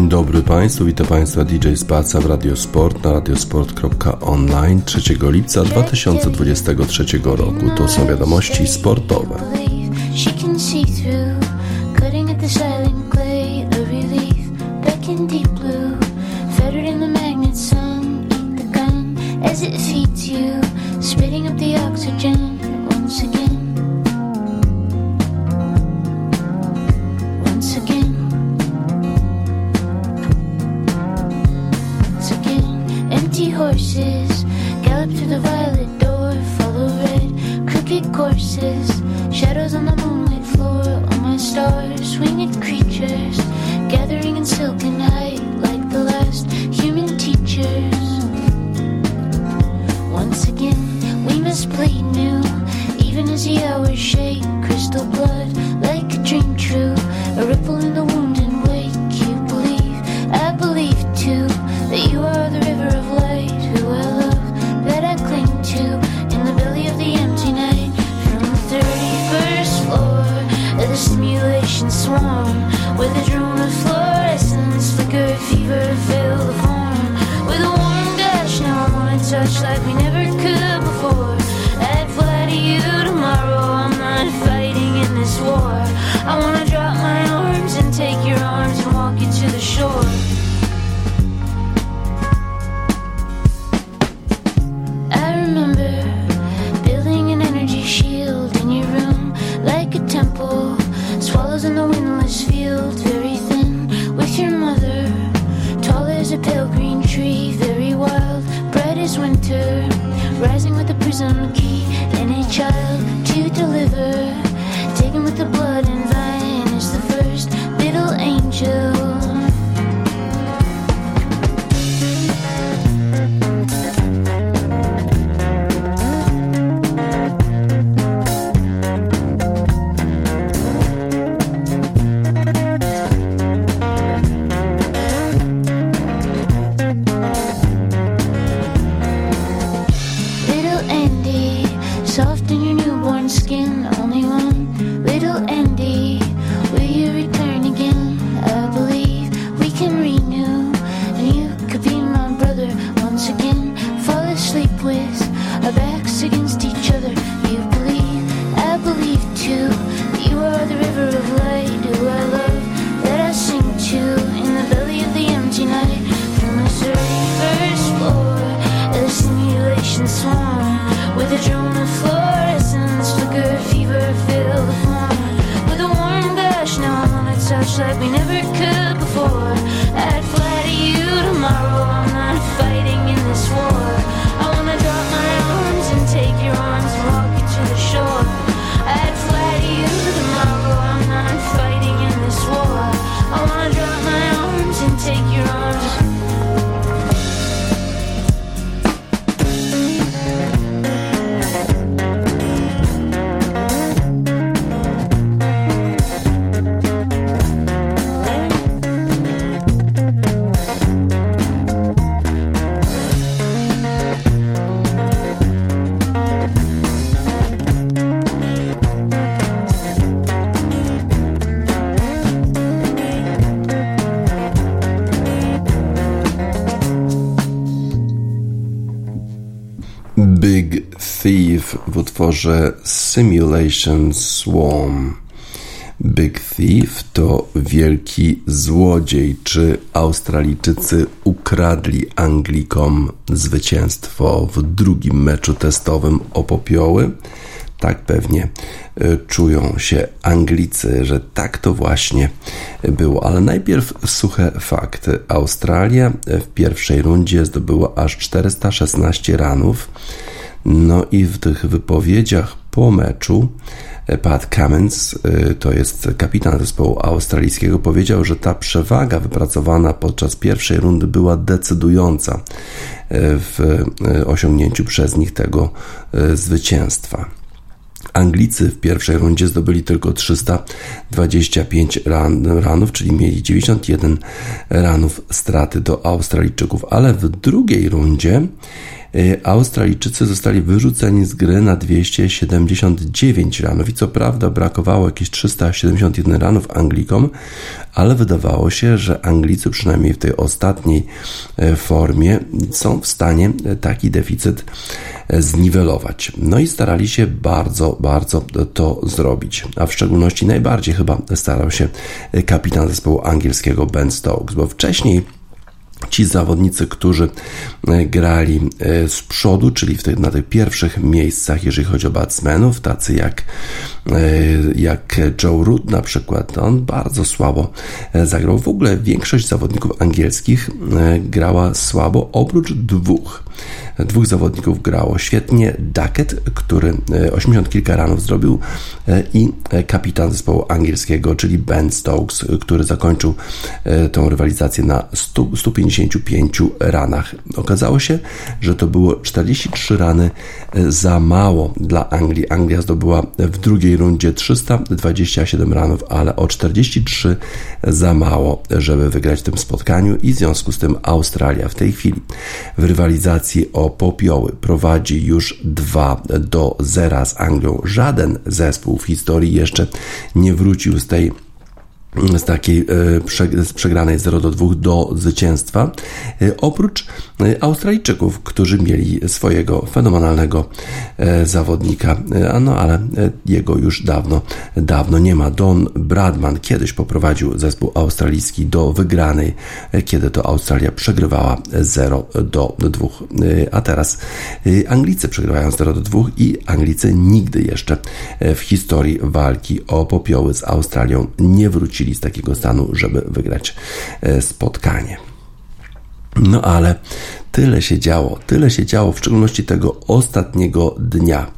Dzień dobry Państwu, witam Państwa DJ Spaca w Radiosport na radiosport.online 3 lipca 2023 roku. To są wiadomości sportowe. spitting up swallows in the windless field, very thin with your mother. Tall as a pale green tree, very wild, bright as winter. Rising with a prism key and a child to deliver. W utworze Simulation Swarm. Big Thief to wielki złodziej. Czy Australijczycy ukradli Anglikom zwycięstwo w drugim meczu testowym o popioły? Tak pewnie e, czują się Anglicy, że tak to właśnie było. Ale najpierw suche fakty. Australia w pierwszej rundzie zdobyła aż 416 ranów no i w tych wypowiedziach po meczu e, Pat Cummins, e, to jest kapitan zespołu australijskiego, powiedział, że ta przewaga wypracowana podczas pierwszej rundy była decydująca e, w osiągnięciu przez nich tego zwycięstwa. Anglicy w pierwszej rundzie zdobyli tylko 325 ran, ranów, czyli mieli 91 ranów straty do Australijczyków, ale w drugiej rundzie Australijczycy zostali wyrzuceni z gry na 279 ranów i co prawda brakowało jakieś 371 ranów Anglikom, ale wydawało się, że Anglicy przynajmniej w tej ostatniej formie są w stanie taki deficyt zniwelować. No i starali się bardzo, bardzo to zrobić. A w szczególności najbardziej chyba starał się kapitan zespołu angielskiego Ben Stokes, bo wcześniej ci zawodnicy, którzy e, grali e, z przodu, czyli w tych, na tych pierwszych miejscach, jeżeli chodzi o batsmenów, tacy jak, e, jak Joe Root na przykład, on bardzo słabo zagrał. W ogóle większość zawodników angielskich grała słabo, oprócz dwóch. Dwóch zawodników grało świetnie. Duckett, który 80 kilka ranów zrobił i kapitan zespołu angielskiego, czyli Ben Stokes, który zakończył tą rywalizację na 100, 150 55 ranach. Okazało się, że to było 43 rany e, za mało dla Anglii. Anglia zdobyła w drugiej rundzie 327 ranów, ale o 43 za mało, żeby wygrać w tym spotkaniu i w związku z tym Australia w tej chwili w rywalizacji o popioły prowadzi już 2 do 0 z Anglią. Żaden zespół w historii jeszcze nie wrócił z tej z takiej e, z przegranej 0 do 2 do zwycięstwa, e, oprócz e, Australijczyków, którzy mieli swojego fenomenalnego zawodnika, no ale jego już dawno, dawno nie ma. Don Bradman kiedyś poprowadził zespół australijski do wygranej, kiedy to Australia przegrywała 0 do 2, a teraz Anglicy przegrywają 0 do 2 i Anglicy nigdy jeszcze w historii walki o popioły z Australią nie wrócili z takiego stanu, żeby wygrać e, spotkanie. No ale Tyle się działo, tyle się działo, w szczególności tego ostatniego dnia.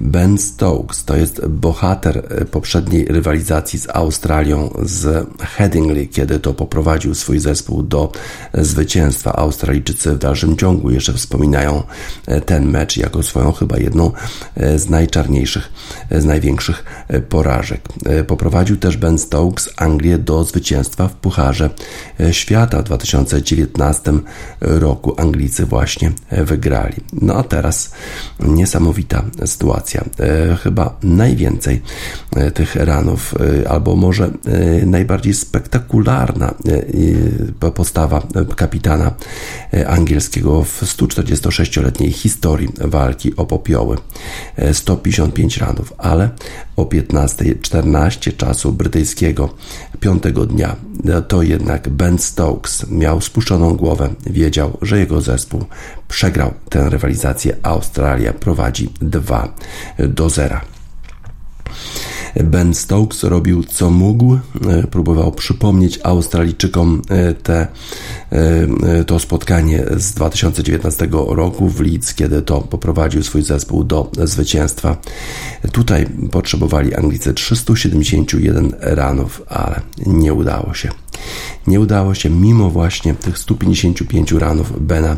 Ben Stokes to jest bohater e, poprzedniej rywalizacji z Australią, z Headingley, kiedy to poprowadził swój zespół do zwycięstwa. Australijczycy w dalszym ciągu jeszcze wspominają e, ten mecz jako swoją chyba jedną e, z najczarniejszych, z największych porażek. Poprowadził też Ben Stokes Anglię do zwycięstwa w Pucharze Świata w 2019 roku. Anglia Anglicy właśnie e, wygrali. No a teraz niesamowita sytuacja. E, chyba najwięcej e, tych ranów, albo może najbardziej spektakularna postawa kapitana angielskiego w 146-letniej historii walki o popioły. 155 ranów, ale o 15.14 czasu brytyjskiego piątego dnia to jednak Ben Stokes miał spuszczoną głowę, wiedział, że jego zespół przegrał tę rywalizację. Australia prowadzi 2 do 0. Ben Stokes robił co mógł, e, próbował przypomnieć Australijczykom e, te, e, to spotkanie z 2019 roku w Leeds, kiedy to poprowadził swój zespół do zwycięstwa. Tutaj potrzebowali Anglicy 371 ranów, ale nie udało się. Nie udało się mimo właśnie tych 155 ranów Bena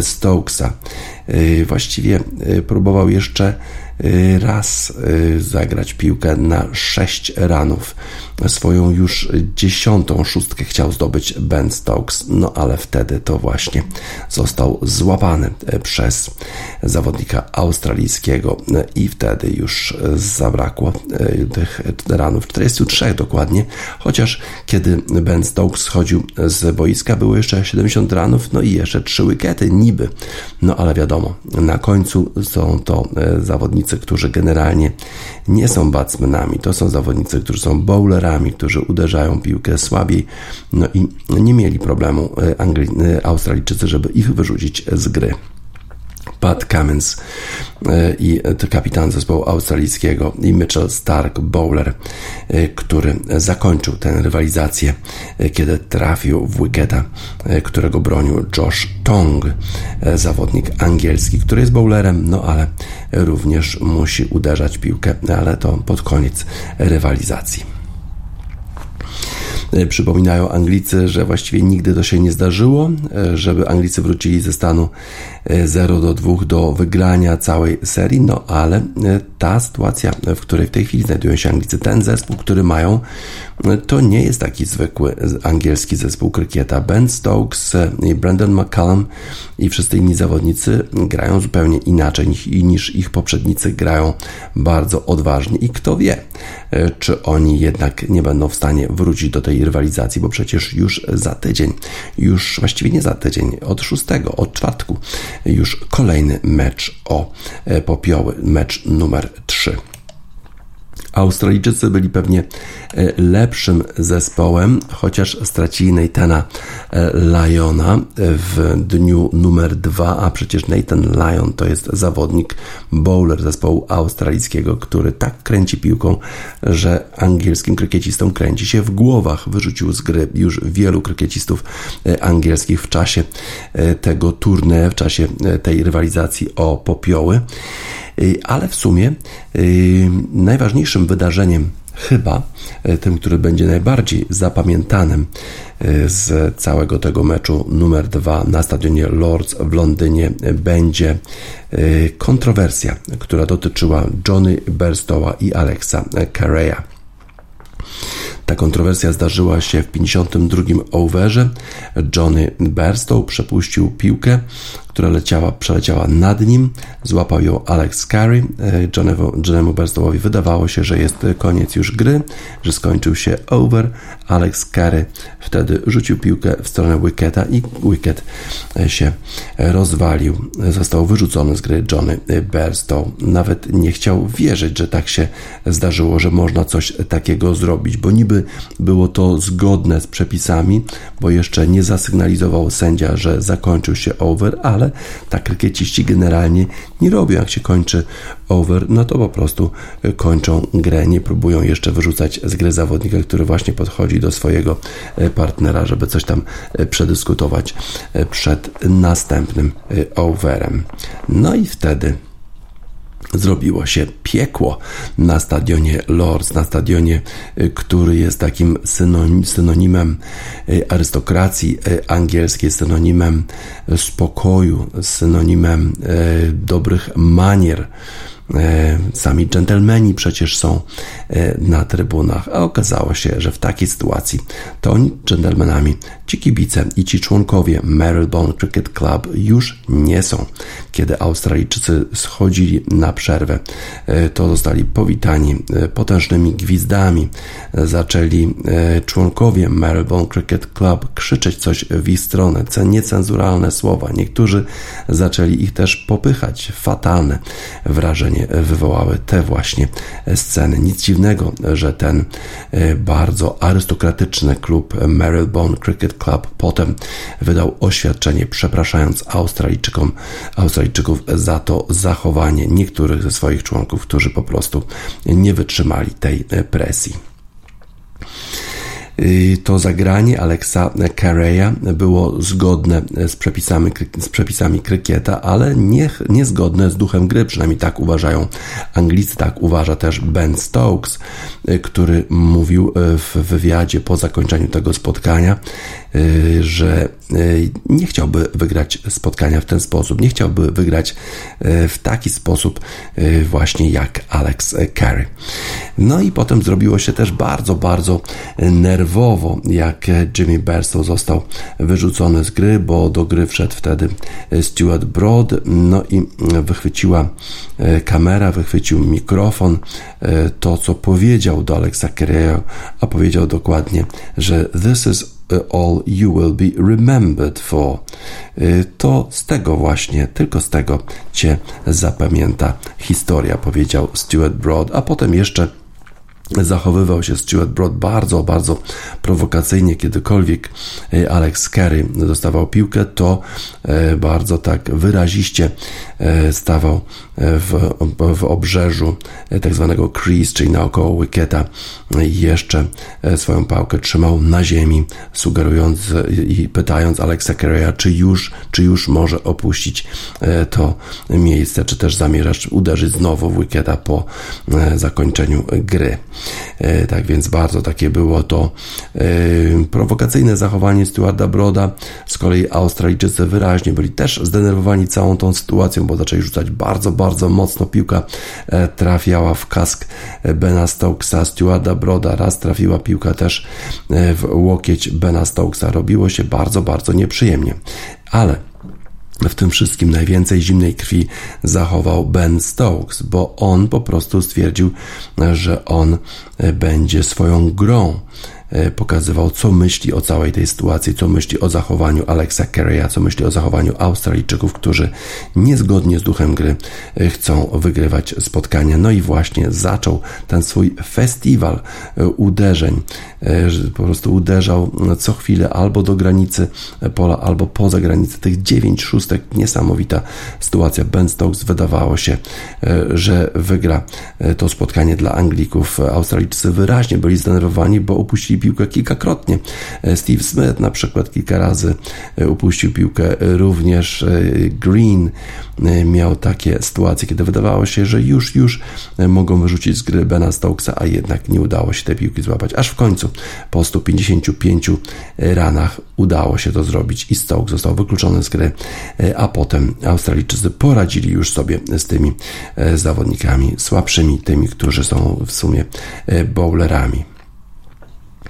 Stokesa. Właściwie próbował jeszcze raz y, zagrać piłkę na sześć ranów. Swoją już dziesiątą szóstkę chciał zdobyć Ben Stokes, no ale wtedy to właśnie został złapany y, przez zawodnika australijskiego. I wtedy już zabrakło tych ranów, 43 dokładnie, chociaż kiedy Ben Stokes schodził z boiska było jeszcze 70 ranów, no i jeszcze trzy wykety niby, no ale wiadomo, na końcu są to zawodnicy zawodnicy, którzy generalnie nie są batsmenami, to są zawodnicy, którzy są bowlerami, którzy uderzają piłkę słabiej, no i nie mieli problemu e, Angli- e, Australijczycy, żeby ich wyrzucić z gry. Pat Cummins e, i kapitan zespołu australijskiego i Mitchell Stark, bowler, e, który zakończył tę rywalizację, e, kiedy trafił w wicketa, którego bronił Josh Tong, zawodnik angielski, który jest bowlerem, no ale również musi uderzać piłkę, ale to pod koniec rywalizacji. E, przypominają Anglicy, że właściwie nigdy to się nie zdarzyło, e, żeby Anglicy wrócili ze stanu 0 e, do 2 do wygrania całej serii, no ale ta sytuacja, w której w tej chwili znajdują się Anglicy, ten zespół, który mają, to nie jest taki zwykły angielski zespół krykieta. Ben Stokes i Brandon McCallum i wszyscy inni zawodnicy grają zupełnie inaczej niż ich poprzednicy grają bardzo odważnie i kto wie, czy oni jednak nie będą w stanie wrócić do tej rywalizacji, bo przecież już za tydzień, już właściwie nie za tydzień, od szóstego, od czwartku, już kolejny mecz o popioły, mecz numer 3. Australijczycy byli pewnie e, lepszym zespołem, chociaż stracili Nathana e, Lyona w dniu numer dwa, a przecież Nathan Lyon to jest zawodnik bowler zespołu australijskiego, który tak kręci piłką, że angielskim krykiecistom kręci się w głowach. Wyrzucił z gry już wielu krykiecistów e, angielskich w czasie tego turnieju, w czasie tej rywalizacji o popioły. Y, ale w sumie y, najważniejszym wydarzeniem, chyba y, tym, który będzie najbardziej zapamiętanym z całego tego meczu numer dwa na stadionie Lords w Londynie będzie kontrowersja, która dotyczyła Johnny Berstowa i Alexa Carreya. Ta kontrowersja zdarzyła się w 52 overze. Johnny Berstow przepuścił piłkę, która leciała, przeleciała nad nim. Złapał ją Alex Carey. E, Johnnymu Berstowowi wydawało się, że jest koniec już gry, że skończył się over. Alex Carey wtedy rzucił piłkę w stronę wicketa i wicket e, się rozwalił. Został wyrzucony z gry Johnny Berstow. Nawet nie chciał wierzyć, że tak się zdarzyło, że można coś takiego zrobić, bo niby było to zgodne z przepisami, bo jeszcze nie zasygnalizował sędzia, że zakończył się over, ale tak krykieciści generalnie nie robią. Jak się kończy over, no to po prostu kończą grę, nie próbują jeszcze wyrzucać z gry zawodnika, który właśnie podchodzi do swojego e, partnera, żeby coś tam e, przedyskutować e, przed następnym overem. No i wtedy zrobiło się piekło na stadionie Lords, na stadionie, y, który jest takim synonimem y, arystokracji y, angielskiej, synonimem spokoju, synonimem dobrych manier sami dżentelmeni przecież są e, na trybunach, a okazało się, że w takiej sytuacji to dżentelmenami, ci kibice i ci członkowie Marylebone Cricket Club już nie są. Kiedy Australijczycy schodzili na przerwę, e, to zostali powitani potężnymi gwizdami. Zaczęli członkowie Marylebone Cricket Club krzyczeć coś w ich stronę, niecenzuralne słowa. Niektórzy zaczęli ich też popychać. Fatalne wrażenie wywołały te właśnie sceny. Nic dziwnego, że ten e, bardzo arystokratyczny klub Marylebone Cricket Club potem wydał oświadczenie przepraszając Australijczykom, Australijczyków za to zachowanie niektórych ze swoich członków, którzy po prostu nie wytrzymali tej presji. Y, to zagranie Alexa Carreya było zgodne z przepisami, z przepisami krykieta, ale nie, niezgodne z duchem gry, przynajmniej tak uważają Anglicy, tak uważa też Ben Stokes, y, który mówił y, w wywiadzie po zakończeniu tego spotkania, że nie chciałby wygrać spotkania w ten sposób, nie chciałby wygrać w taki sposób właśnie jak Alex Carey. No i potem zrobiło się też bardzo, bardzo nerwowo nerwowo, jak Jimmy Berstow został wyrzucony z gry, bo do gry wszedł wtedy Stuart Broad, no i wychwyciła e, kamera, wychwycił mikrofon, e, to co powiedział do Alexa Carrera, a powiedział dokładnie, że this is all you will be remembered for. E, to z tego właśnie, tylko z tego cię zapamięta historia, powiedział Stuart Broad, a potem jeszcze zachowywał się Stuart Broad bardzo, bardzo prowokacyjnie, kiedykolwiek e, Alex Carey dostawał piłkę, to e, bardzo tak wyraziście e, stawał w, w obrzeżu tak zwanego crease, czyli naokoło wicketa jeszcze swoją pałkę trzymał na ziemi, sugerując i pytając Alexa Carreya, czy już, czy już może opuścić to miejsce, czy też zamierzasz uderzyć znowu w wicketa po zakończeniu gry. Tak więc bardzo takie było to prowokacyjne zachowanie Stewarda Broda. Z kolei Australijczycy wyraźnie byli też zdenerwowani całą tą sytuacją, bo zaczęli rzucać bardzo, bardzo mocno. Piłka trafiała w kask Bena Stokesa, Stewarda Broda. Raz trafiła piłka też w łokieć Bena Stokesa. Robiło się bardzo, bardzo nieprzyjemnie. Ale w tym wszystkim najwięcej zimnej krwi zachował Ben Stokes, bo on po prostu stwierdził, że on będzie swoją grą E, pokazywał, co myśli o całej tej sytuacji, co myśli o zachowaniu Alexa Carey'a, co myśli o zachowaniu Australijczyków, którzy niezgodnie z duchem gry e, chcą wygrywać spotkania. No i właśnie zaczął ten swój festiwal e, uderzeń. Po prostu uderzał co chwilę albo do granicy pola, albo poza granicę. Tych dziewięć szóstek, niesamowita sytuacja. Ben Stokes wydawało się, że wygra to spotkanie dla Anglików. Australijczycy wyraźnie byli zdenerwowani, bo upuścili piłkę kilkakrotnie. E, Steve Smith na przykład kilka razy e, upuścił piłkę, również e, Green miał takie sytuacje, kiedy wydawało się, że już, już mogą wyrzucić z gry Bena Stokesa, a jednak nie udało się tej piłki złapać. Aż w końcu po 155 ranach udało się to zrobić i Stokes został wykluczony z gry, a potem Australijczycy poradzili już sobie z tymi zawodnikami słabszymi, tymi, którzy są w sumie bowlerami.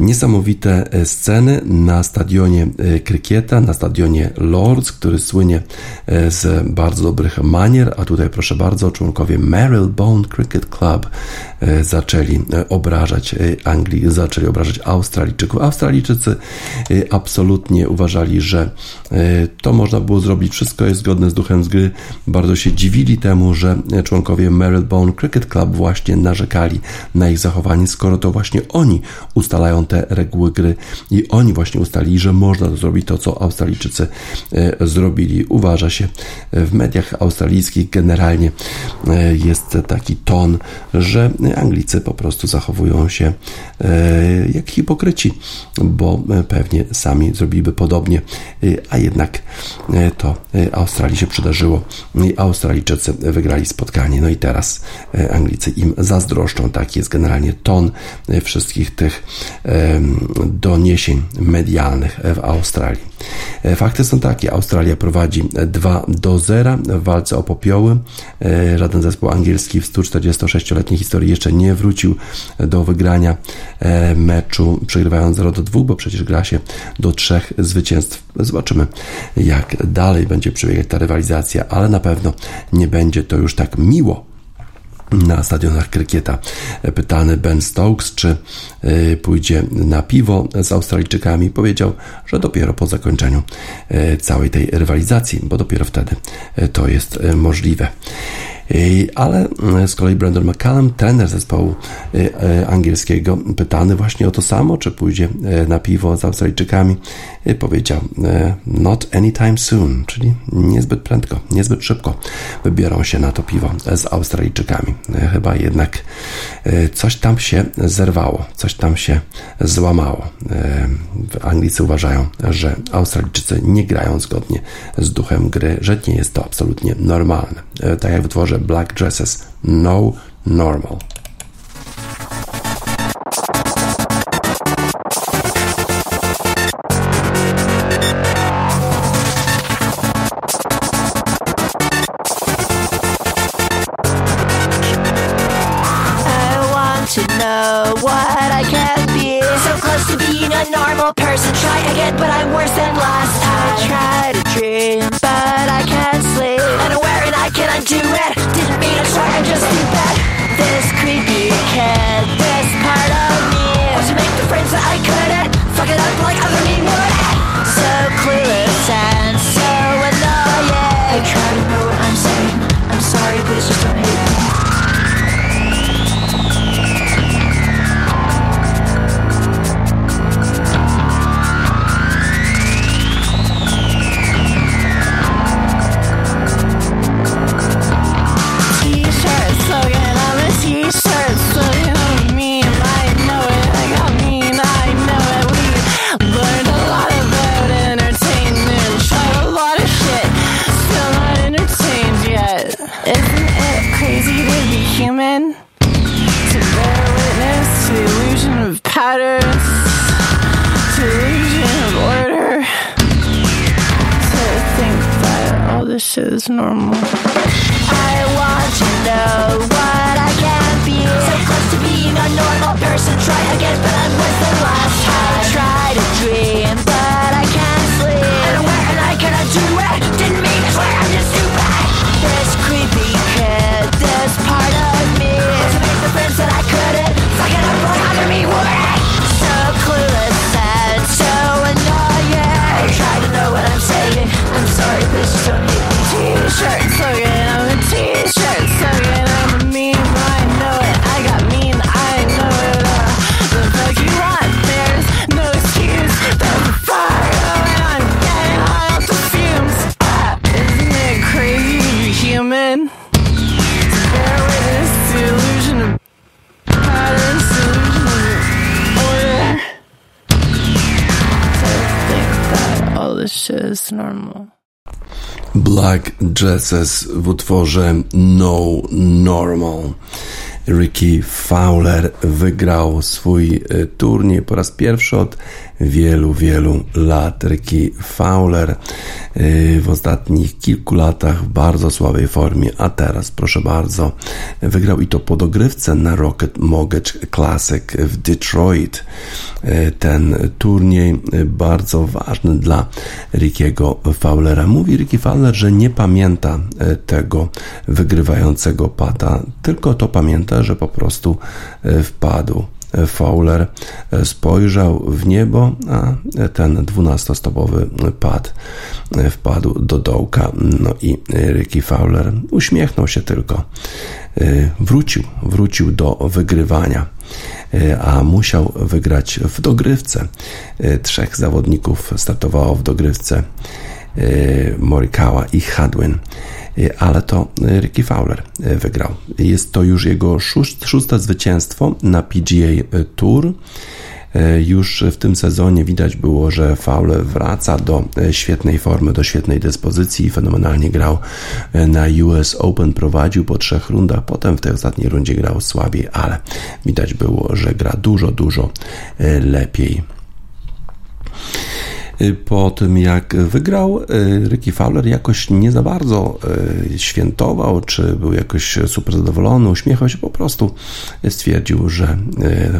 Niesamowite e, sceny na stadionie e, krykieta, na stadionie Lords, który słynie e, z bardzo dobrych manier, a tutaj proszę bardzo, członkowie Marylebone Cricket Club zaczęli obrażać Anglii, zaczęli obrażać Australijczyków. Australijczycy absolutnie uważali, że to można było zrobić, wszystko jest zgodne z duchem z gry. Bardzo się dziwili temu, że członkowie Marylebone Cricket Club właśnie narzekali na ich zachowanie, skoro to właśnie oni ustalają te reguły gry i oni właśnie ustalili, że można zrobić to, co Australijczycy e, zrobili. Uważa się e, w mediach australijskich generalnie e, jest taki ton, że Anglicy po prostu zachowują się jak hipokryci, bo pewnie sami zrobiliby podobnie, a jednak to Australii się przydarzyło i Australijczycy wygrali spotkanie. No i teraz Anglicy im zazdroszczą. Taki jest generalnie ton wszystkich tych doniesień medialnych w Australii. E, fakty są takie: Australia prowadzi 2 do 0 w walce o popioły. E, żaden zespół angielski w 146-letniej historii jeszcze nie wrócił do wygrania e, meczu, przegrywając 0 do 2, bo przecież gra się do trzech zwycięstw. Zobaczymy, jak dalej będzie przebiegać ta rywalizacja, ale na pewno nie będzie to już tak miło na stadionach krykieta. Pytany Ben Stokes, czy y, pójdzie na piwo z Australijczykami, powiedział, że dopiero po zakończeniu y, całej tej rywalizacji, bo dopiero wtedy y, to jest możliwe. Ale z kolei Brandon McCallum, trener zespołu angielskiego, pytany właśnie o to samo, czy pójdzie na piwo z Australijczykami, powiedział not anytime soon, czyli niezbyt prędko, niezbyt szybko wybiorą się na to piwo z Australijczykami. Chyba jednak coś tam się zerwało, coś tam się złamało. Anglicy uważają, że Australijczycy nie grają zgodnie z duchem gry, że nie jest to absolutnie normalne. tak jak w utworze Black Dresses No Normal. what I can be. So close to being a normal person. Try again, but I'm worse than life. Normal. Black Dresses w utworze No Normal. Ricky Fowler wygrał swój e, turniej po raz pierwszy od wielu, wielu lat. Ricky Fowler e, w ostatnich kilku latach w bardzo słabej formie, a teraz, proszę bardzo, wygrał i to po dogrywce na Rocket Mortgage Classic w Detroit. E, Ten turniej bardzo ważny dla Rickiego Fowlera. Mówi Ricky Fowler, że nie pamięta e, tego wygrywającego pata, tylko to pamięta, że po prostu wpadł. Fowler spojrzał w niebo, a ten dwunastostopowy pad wpadł do dołka. No i Ricky Fowler uśmiechnął się tylko. Wrócił, wrócił do wygrywania, a musiał wygrać w dogrywce. Trzech zawodników startowało w dogrywce. Morikawa i Hadwin ale to Ricky Fowler wygrał. Jest to już jego szóste zwycięstwo na PGA Tour. Już w tym sezonie widać było, że Fowler wraca do świetnej formy, do świetnej dyspozycji. Fenomenalnie grał na US Open, prowadził po trzech rundach, potem w tej ostatniej rundzie grał słabiej, ale widać było, że gra dużo, dużo lepiej po tym jak wygrał, Ricky Fowler jakoś nie za bardzo świętował, czy był jakoś super zadowolony, uśmiechał się po prostu, stwierdził, że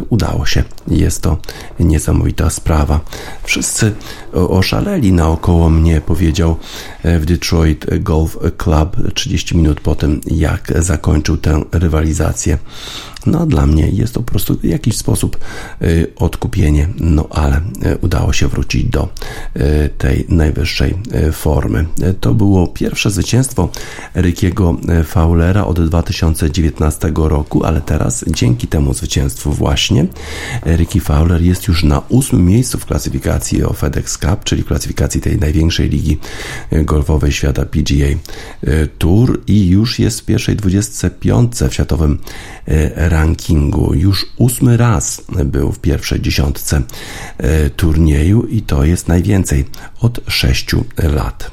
udało się. Jest to niesamowita sprawa. Wszyscy oszaleli naokoło mnie, powiedział w Detroit Golf Club 30 minut po tym, jak zakończył tę rywalizację. No, dla mnie jest to po prostu w jakiś sposób odkupienie, no ale udało się wrócić do tej najwyższej formy. To było pierwsze zwycięstwo Rykiego Fowlera od 2019 roku, ale teraz dzięki temu zwycięstwu właśnie Ricky Fowler jest już na ósmym miejscu w klasyfikacji o FedEx Cup, czyli klasyfikacji tej największej ligi golfowej świata PGA Tour i już jest w pierwszej 25 w światowym rankingu. Już ósmy raz był w pierwszej dziesiątce turnieju i to jest najwięcej od sześciu lat.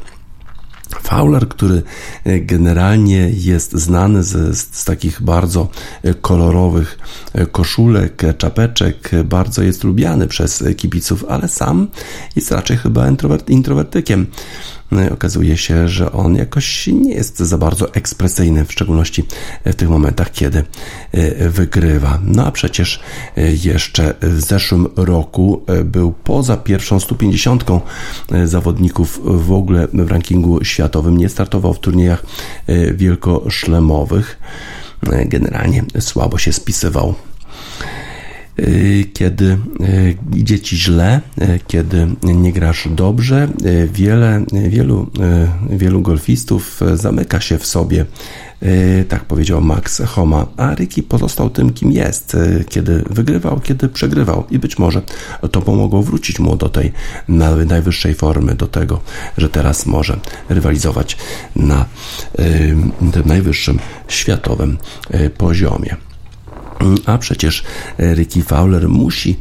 Fowler, który generalnie jest znany z, z, takich bardzo kolorowych koszulek, czapeczek, bardzo jest lubiany przez kibiców, ale sam jest raczej chyba introwertykiem. Okazuje się, że on jakoś nie jest za bardzo ekspresyjny, w szczególności w tych momentach, kiedy wygrywa. No a przecież jeszcze w zeszłym roku był poza pierwszą 150 zawodników w ogóle w rankingu światowym. Nie startował w turniejach wielkoszlemowych. Generalnie słabo się spisywał kiedy idzie ci źle, kiedy nie grasz dobrze, wiele, wielu, wielu golfistów zamyka się w sobie. Tak powiedział Max Homa, a Ricky pozostał tym, kim jest, kiedy wygrywał, kiedy przegrywał i być może to pomogło wrócić mu do tej najwyższej formy, do tego, że teraz może rywalizować na tym najwyższym światowym poziomie. A przecież Ricky Fowler musi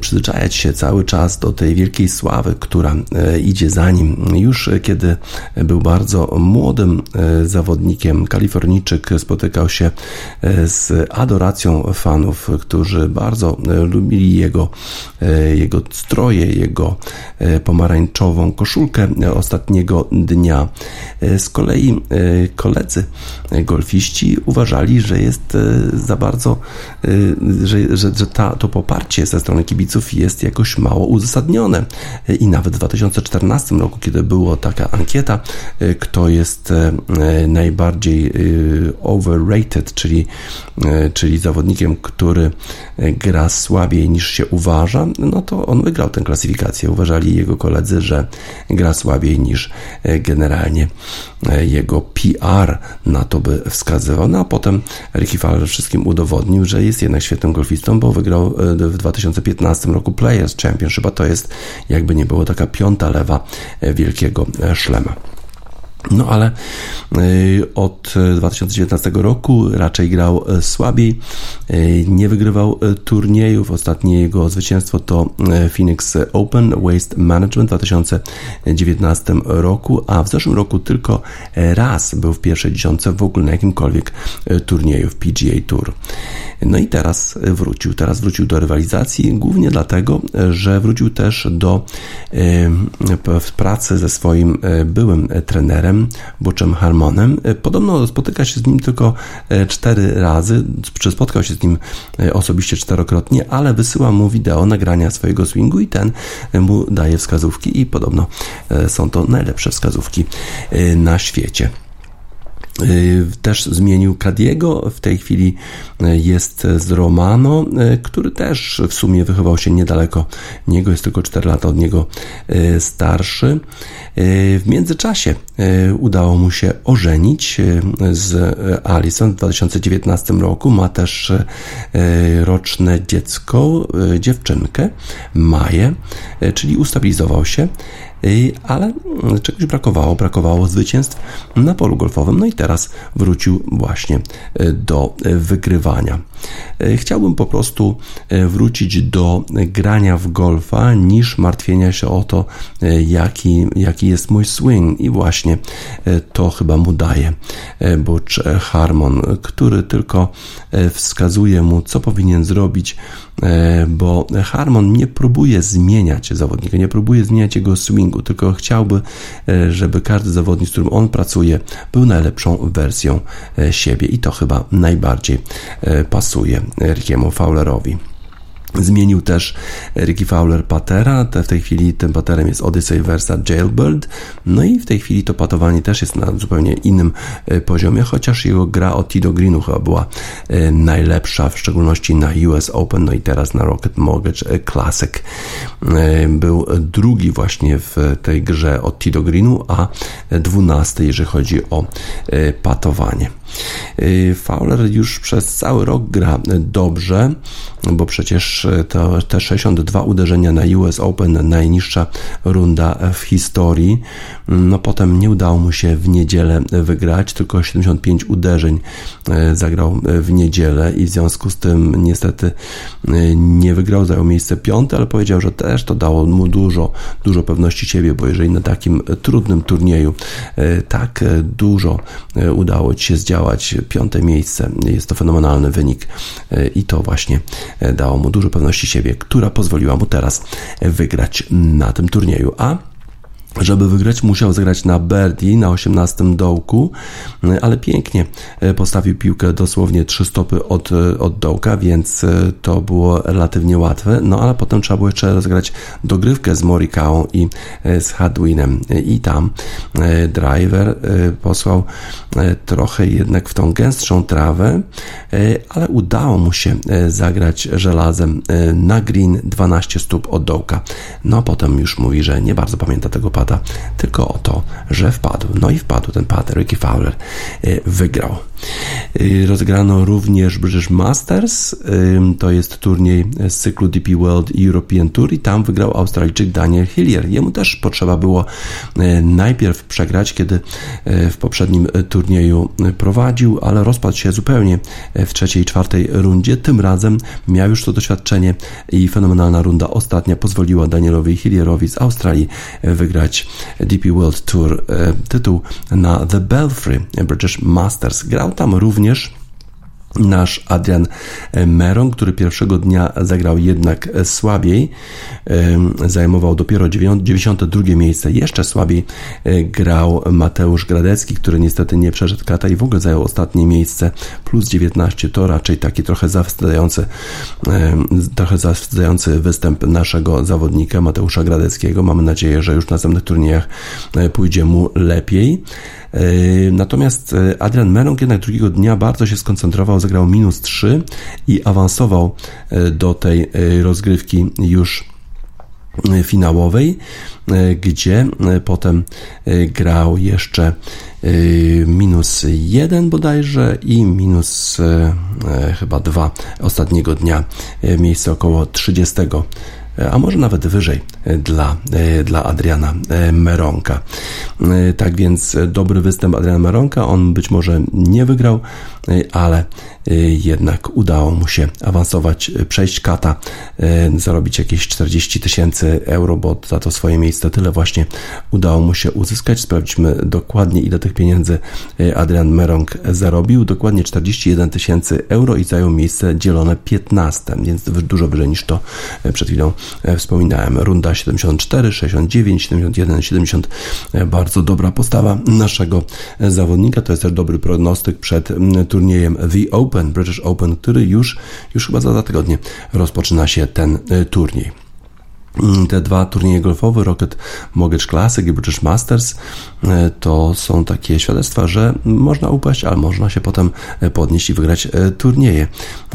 przyzwyczajać się cały czas do tej wielkiej sławy, która idzie za nim. Już kiedy był bardzo młodym zawodnikiem, Kalifornijczyk spotykał się z adoracją fanów, którzy bardzo lubili jego, jego stroje, jego pomarańczową koszulkę ostatniego dnia. Z kolei koledzy golfiści uważali, że jest za bardzo że, że, że ta, to poparcie ze strony kibiców jest jakoś mało uzasadnione. I nawet w 2014 roku, kiedy była taka ankieta, y, kto jest y, najbardziej overrated, czyli, czyli zawodnikiem, który gra słabiej niż się uważa, no to on wygrał tę klasyfikację. Uważali jego koledzy, że gra słabiej niż generalnie jego PR na to by wskazywał. No a potem Ricky Fowler wszystkim udowodnił, że jest jednak świetnym golfistą, bo wygrał e, w 2015 roku Players Championship, a to jest jakby nie było taka piąta lewa e, wielkiego e, szlema. No ale y, od 2019 roku raczej grał y, słabiej, y, nie wygrywał turniejów. Ostatnie jego zwycięstwo to Phoenix Open Waste Management w 2019 roku, a w zeszłym roku tylko raz był w pierwszej dziesiątce w ogóle na jakimkolwiek turnieju w PGA Tour. No i teraz wrócił. Teraz wrócił do rywalizacji, głównie dlatego, że wrócił też do pracy ze swoim byłym trenerem Butchem Harmonem. E, podobno spotyka się z nim tylko e, cztery razy, czy spotkał się z nim e, osobiście czterokrotnie, ale wysyła mu wideo nagrania swojego swingu i ten mu daje wskazówki i podobno są to najlepsze wskazówki na świecie. Y, też zmienił Kadiego, w tej chwili y, jest z Romano, y, który też w sumie wychował się niedaleko niego, jest tylko 4 lata od niego starszy. W międzyczasie udało mu się ożenić z Alison w 2019 roku. Ma też roczne dziecko, dziewczynkę, Maję, czyli ustabilizował się ale czegoś brakowało, brakowało zwycięstw na polu golfowym, no i teraz wrócił właśnie e, do e, wygrywania. E, chciałbym po prostu wrócić do grania w golfa, niż martwienia się o to, jaki, jaki jest mój swing. I właśnie to chyba mu daje Butch Harmon, który tylko wskazuje mu, co powinien zrobić, bo Harmon nie próbuje zmieniać zawodnika, nie próbuje zmieniać jego swingu, tylko chciałby, e, żeby każdy zawodnik, z którym on pracuje, był najlepszą wersją e, siebie. I to chyba najbardziej e, pasuje Rickiemu Fowlerowi. Zmienił też Ricky Fowler patera, w tej chwili tym paterem jest Odyssey Versa Jailbird, no i w tej chwili to patowanie też jest na zupełnie innym e, poziomie, chociaż jego gra od Tido Greenu chyba była e, najlepsza, w szczególności na US Open, no i teraz na Rocket Mortgage e, Classic. Był drugi właśnie w tej grze od Tido Greenu, a dwunasty, jeżeli chodzi o patowanie. Fowler już przez cały rok gra dobrze, bo przecież to te 62 uderzenia na US Open, najniższa runda w historii. No potem nie udało mu się w niedzielę wygrać, tylko 75 uderzeń e, zagrał w niedzielę i w związku z tym niestety e, nie wygrał, zajął miejsce piąte, ale powiedział, że też to dało mu dużo, dużo pewności siebie, bo jeżeli na takim trudnym turnieju e, tak dużo udało ci się zdziałać, piąte miejsce, jest to fenomenalny wynik i to właśnie dało mu dużo pewności siebie, która pozwoliła mu teraz wygrać na tym turnieju. A żeby wygrać, musiał zagrać na birdie na 18 dołku, ale pięknie e, postawił piłkę dosłownie 3 stopy od, e, od dołka, więc e, to było relatywnie łatwe. No ale potem trzeba było jeszcze rozegrać dogrywkę z Morikaą i z Hadwinem. I tam driver posłał trochę jednak w tą gęstszą trawę, ale udało mu się zagrać żelazem na green 12 stóp od dołka. No a potem już mówi, że nie bardzo pamięta tego padu tylko o to, że wpadł. No i wpadł ten pad. Ricky Fowler wygrał. Rozegrano również British Masters, to jest turniej z cyklu DP World European Tour i tam wygrał Australijczyk Daniel Hillier. Jemu też potrzeba było najpierw przegrać, kiedy w poprzednim turnieju prowadził, ale rozpadł się zupełnie w trzeciej i czwartej rundzie. Tym razem miał już to doświadczenie i fenomenalna runda ostatnia pozwoliła Danielowi Hillierowi z Australii wygrać DP World Tour tytuł na The Belfry British Masters. Grał tam również nasz Adrian Meron, który pierwszego dnia zagrał jednak słabiej, zajmował dopiero 92 miejsce, jeszcze słabiej e, grał Mateusz Gradecki, który niestety nie przeszedł kata i w ogóle zajął ostatnie miejsce, plus 19, to raczej taki trochę zawstydzający, trochę zawstydzający występ naszego zawodnika Mateusza Gradeckiego. Mamy nadzieję, że już na następnych turniejach e, pójdzie mu lepiej. E, natomiast Adrian Merong jednak drugiego dnia bardzo się skoncentrował, zagrał minus 3 i awansował do tej rozgrywki już finałowej, gdzie potem grał jeszcze minus jeden bodajże i minus chyba dwa ostatniego dnia, miejsce około 30 a może nawet wyżej dla, dla Adriana Meronka. Tak więc dobry występ Adriana Meronka, on być może nie wygrał, ale jednak udało mu się awansować, przejść kata, zarobić jakieś 40 tysięcy euro, bo za to swoje miejsce tyle właśnie udało mu się uzyskać. Sprawdźmy dokładnie, ile tych pieniędzy Adrian Merong zarobił. Dokładnie 41 tysięcy euro i zajął miejsce dzielone 15, więc dużo wyżej niż to przed chwilą wspominałem. Runda 74, 69, 71, 70. Bardzo dobra postawa naszego zawodnika. To jest też dobry prognostyk przed turniejem The Open, British Open, który już, już chyba za dwa tygodnie rozpoczyna się ten e, turniej. Mm, te dwa turnieje golfowe, Rocket Mortgage Classic i British Masters, e, to są takie świadectwa, że można upaść, ale można się potem e, podnieść i wygrać turnieje.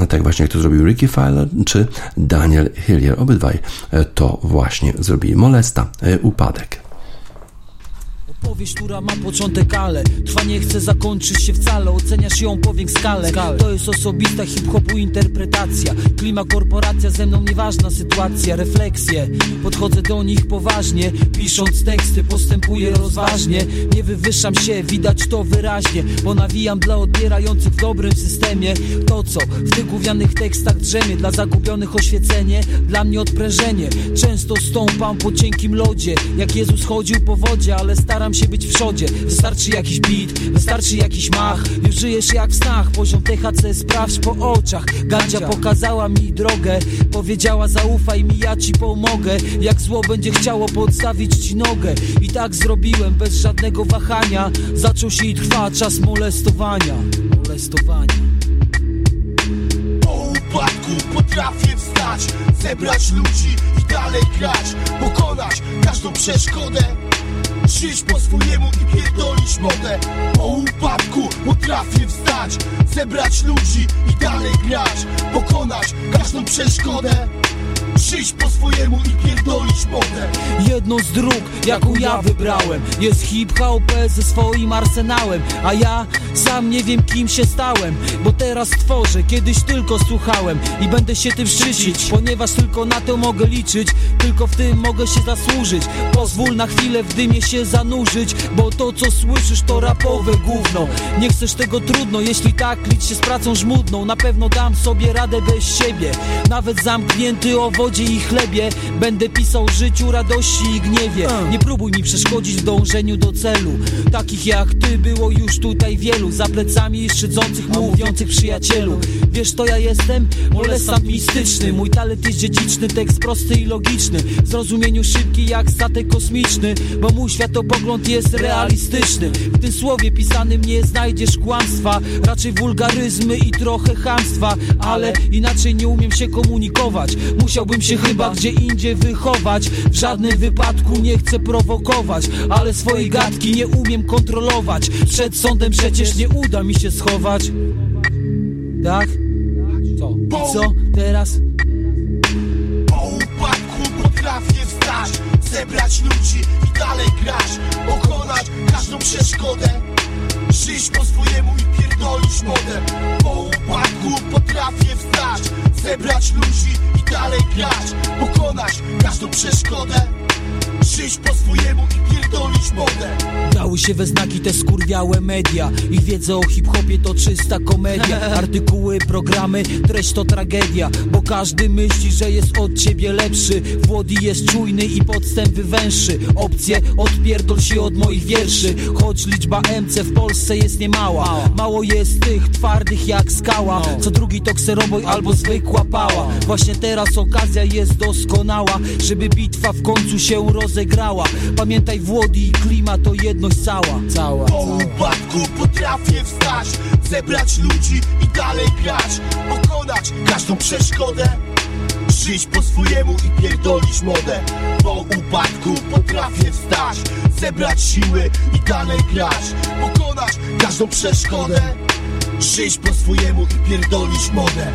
Tak właśnie jak to zrobił Ricky Fowler czy Daniel Hillier. Obydwaj to właśnie zrobili. Molesta, upadek. Powieść, która ma początek, ale trwa nie chce zakończyć się wcale. Oceniasz ją skalę. skalę. To jest osobista hip-hopu interpretacja. Klima, korporacja, ze mną nieważna sytuacja. Refleksje, podchodzę do nich poważnie. Pisząc teksty postępuję rozważnie. Nie wywyższam się, widać to wyraźnie Bo nawijam dla odbierających w dobrym systemie. To co w tych gównianych tekstach drzemie Dla zagubionych oświecenie, dla mnie odprężenie. Często stąpam po cienkim lodzie. Jak Jezus chodził po wodzie, ale staram staram się być w przodzie. Wystarczy jakiś beat, wystarczy jakiś mach. Już żyjesz jak w snach, poziom THC sprawdź po oczach. Gandzia. pokazała mi drogę Powiedziała zaufaj mi, ja ci pomogę. Jak zło będzie chciało podstawić ci nogę. I tak zrobiłem bez żadnego wahania. Zaczął się i trwa czas molestowania. Molestowania. Po upadku potrafię wstać Zebrać ludzi i dalej grać Pokonać każdą przeszkodę Przyjść po swojemu i pierdolić modę. Po upadku potrafię wstać Zebrać ludzi i dalej grać Pokonać każdą przeszkodę Przyjść po swojemu i pierdolić modę Jedną z dróg, jaką ja wybrałem Jest hip-hop ze swoim arsenałem A ja sam nie wiem kim się stałem Bo teraz tworzę, kiedyś tylko słuchałem I będę się tym szczycić Ponieważ tylko na to mogę liczyć Tylko w tym mogę się zasłużyć. Pozwól na chwilę w dymie się zanurzyć Bo to co słyszysz to rapowe gówno. Nie chcesz tego trudno, jeśli tak licz się z pracą żmudną. Na pewno dam sobie radę bez siebie Nawet zamknięty o wodzie i chlebie. Będę pisał życiu, radości i gniewie. Nie próbuj mi przeszkodzić w dążeniu do celu. Takich jak ty było już tutaj wielu. Za plecami szydzących, mówiących przyjacielu. Wiesz to ja jestem? Molestant mistyczny. Mój talent jest dziedziczny, tekst prosty i logiczny. W zrozumieniu szybki jak statek kosmiczny Bo mój światopogląd jest realistyczny. W tym słowie pisanym nie znajdziesz kłamstwa Raczej wulgaryzmy i trochę chamstwa. Ale inaczej nie umiem się komunikować. Musiałbym się chyba gdzie indziej wychować W żadnym wypadku nie chcę prowokować Ale swojej gadki nie umiem kontrolować Przed sądem przecież nie uda mi się schować Tak? Co? I co teraz? Po upadku potrafię wstać Zebrać ludzi i dalej grać Pokonać każdą przeszkodę Żyć po swojemu i pierdolić modę. Po upadku potrafię wstać Zebrać ludzi i dalej grać Pokonać każdą przeszkodę Żyć po swojemu i pierdolić modę. Dały się we znaki te skurwiałe media. Ich wiedza o hip-hopie to czysta komedia. Artykuły, programy, treść to tragedia. Bo każdy myśli, że jest od ciebie lepszy. Włody jest czujny i podstęp wywęższy Opcje, odpierdol się od moich wierszy. Choć liczba MC w Polsce jest niemała. Mało jest tych twardych jak skała. Co drugi to kseroboj albo zwykła pała. Właśnie teraz okazja jest doskonała Żeby bitwa w końcu się rozegrała. Pamiętaj Włody i klima to jedność cała. Cała, Po upadku potrafię wstać Zebrać ludzi i dalej grać Pokonać każdą przeszkodę Żyć po swojemu i pierdolić modę. Po upadku potrafię wstać Zebrać siły i dalej grać Pokonać każdą przeszkodę Żyć po swojemu i pierdolić modę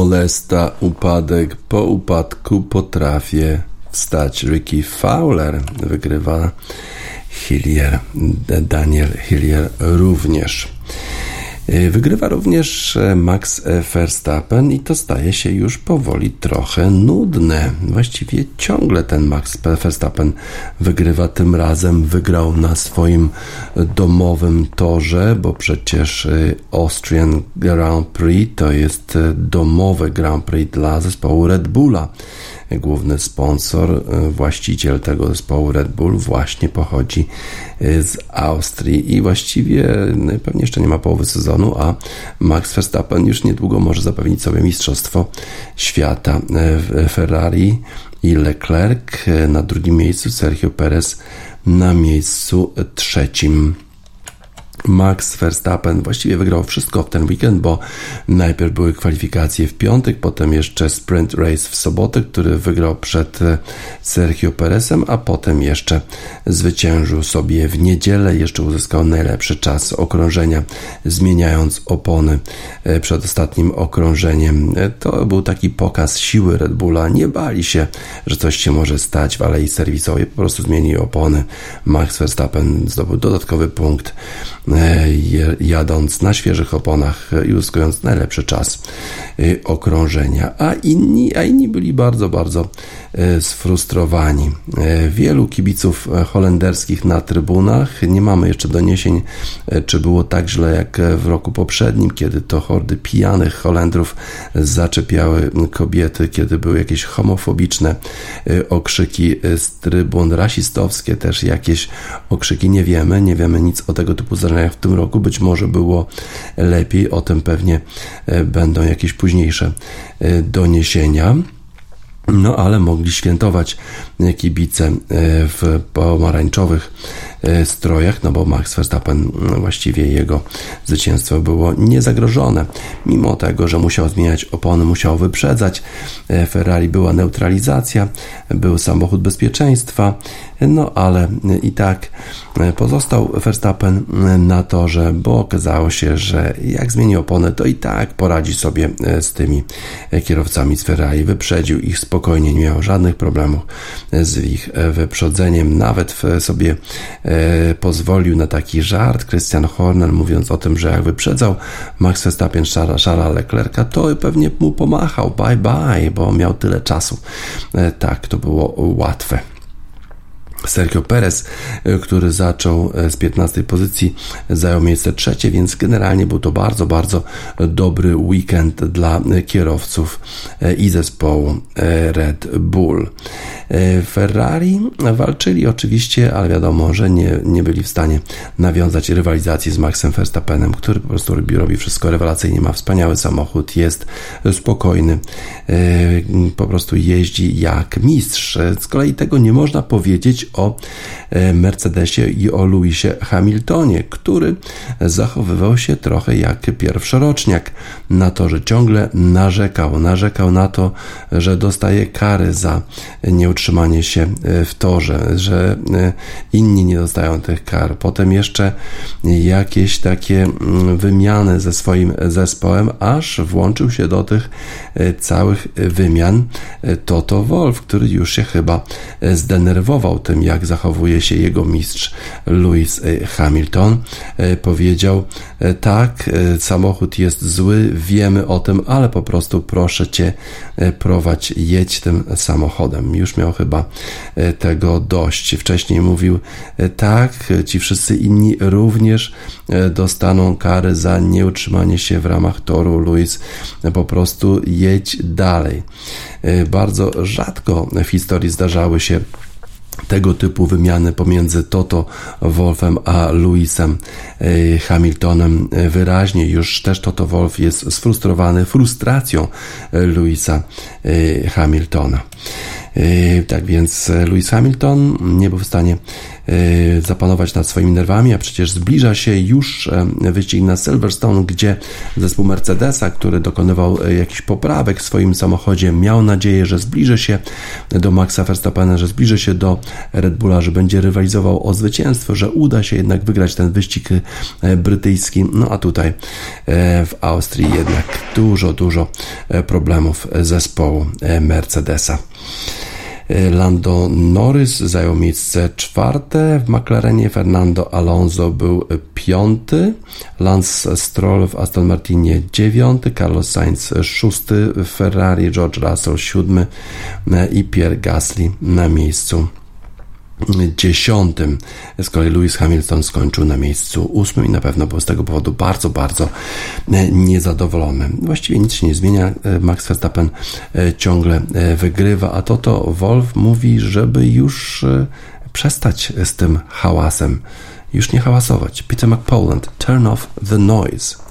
Molesta, upadek, po upadku potrafię wstać. Ricky Fowler wygrywa Hillier, Daniel Hillier również. Wygrywa również Max Verstappen i to staje się już powoli trochę nudne. Właściwie ciągle ten Max Verstappen wygrywa. Tym razem wygrał na swoim domowym torze, bo przecież Austrian Grand Prix to jest domowe Grand Prix dla zespołu Red Bulla główny sponsor, właściciel tego zespołu Red Bull właśnie pochodzi z Austrii i właściwie pewnie jeszcze nie ma połowy sezonu, a Max Verstappen już niedługo może zapewnić sobie mistrzostwo świata Ferrari i Leclerc na drugim miejscu, Sergio Perez na miejscu trzecim. Max Verstappen właściwie wygrał wszystko w ten weekend, bo najpierw były kwalifikacje w piątek, potem jeszcze sprint race w sobotę, który wygrał przed Sergio Perezem, a potem jeszcze zwyciężył sobie w niedzielę, jeszcze uzyskał najlepszy czas okrążenia, zmieniając opony przed ostatnim okrążeniem. To był taki pokaz siły Red Bulla. Nie bali się, że coś się może stać w alei serwisowej, po prostu zmienili opony. Max Verstappen zdobył dodatkowy punkt jadąc na świeżych oponach i uzyskując najlepszy czas okrążenia, a inni, a inni byli bardzo, bardzo sfrustrowani. Wielu kibiców holenderskich na trybunach, nie mamy jeszcze doniesień, czy było tak źle jak w roku poprzednim, kiedy to hordy pijanych Holendrów zaczepiały kobiety, kiedy były jakieś homofobiczne okrzyki z trybun, rasistowskie też jakieś okrzyki, nie wiemy, nie wiemy nic o tego typu zdarzeniach w tym roku, być może było lepiej, o tym pewnie będą jakieś późniejsze doniesienia. No ale mogli świętować kibice w pomarańczowych strojach, no bo Max Verstappen właściwie jego zwycięstwo było niezagrożone. Mimo tego, że musiał zmieniać opony, musiał wyprzedzać. Ferrari była neutralizacja, był samochód bezpieczeństwa, no ale i tak pozostał Verstappen na torze, bo okazało się, że jak zmieni opony, to i tak poradzi sobie z tymi kierowcami z Ferrari. Wyprzedził ich spokojnie, nie miał żadnych problemów z ich wyprzedzeniem. Nawet sobie pozwolił na taki żart Christian Horner, mówiąc o tym, że jak wyprzedzał Max Verstappen Szara Leclerca, to pewnie mu pomachał bye bye, bo miał tyle czasu. Tak, to było łatwe. Sergio Perez, który zaczął z 15 pozycji, zajął miejsce trzecie, więc generalnie był to bardzo, bardzo dobry weekend dla kierowców i zespołu Red Bull. Ferrari walczyli oczywiście, ale wiadomo, że nie, nie byli w stanie nawiązać rywalizacji z Maxem Verstappenem, który po prostu robi, robi wszystko rewelacyjnie, ma wspaniały samochód, jest spokojny, po prostu jeździ jak mistrz. Z kolei tego nie można powiedzieć o e, Mercedesie i o Lewisie Hamiltonie, który zachowywał się trochę jak pierwszoroczniak na to, że ciągle narzekał, narzekał na to, że dostaje kary za nieutrzymanie się e, w torze, że e, inni nie dostają tych kar. Potem jeszcze jakieś takie mm, wymiany ze swoim zespołem, aż włączył się do tych całych wymian Toto Wolf, który już się chyba zdenerwował tym, jak zachowuje się jego mistrz Lewis Hamilton. Powiedział: Tak, samochód jest zły, wiemy o tym, ale po prostu proszę cię, prowadź, jedź tym samochodem. Już miał chyba tego dość. Wcześniej mówił: Tak, ci wszyscy inni również dostaną kary za nieutrzymanie się w ramach toru. Lewis, po prostu jedź dalej. Bardzo rzadko w historii zdarzały się tego typu wymiany pomiędzy Toto Wolfem a Lewisem e, Hamiltonem. Wyraźnie już też Toto Wolf jest sfrustrowany frustracją Lewisa e, Hamiltona. E, tak więc Lewis Hamilton nie był w stanie e, zapanować nad swoimi nerwami, a przecież zbliża się już e, wyścig na Silverstone, gdzie zespół Mercedesa, który dokonywał jakichś poprawek w swoim samochodzie, miał nadzieję, że zbliży się do Maxa Verstappena, że zbliży się do Red Bulla, że będzie rywalizował o zwycięstwo, że uda się jednak wygrać ten wyścig brytyjski. No a tutaj w Austrii jednak dużo, dużo problemów zespołu Mercedesa. Lando Norris zajął miejsce czwarte, w McLarenie Fernando Alonso był piąty, Lance Stroll w Aston Martinie dziewiąty, Carlos Sainz szósty, Ferrari George Russell siódmy. I Pierre Gasly na miejscu dziesiątym. Z kolei Lewis Hamilton skończył na miejscu ósmym i na pewno był z tego powodu bardzo, bardzo e, niezadowolony. Właściwie nic się nie zmienia. E, Max Verstappen e, ciągle wygrywa, a Toto Wolf mówi, żeby już przestać z tym hałasem. Już nie hałasować. Peter McPoland, turn off the noise.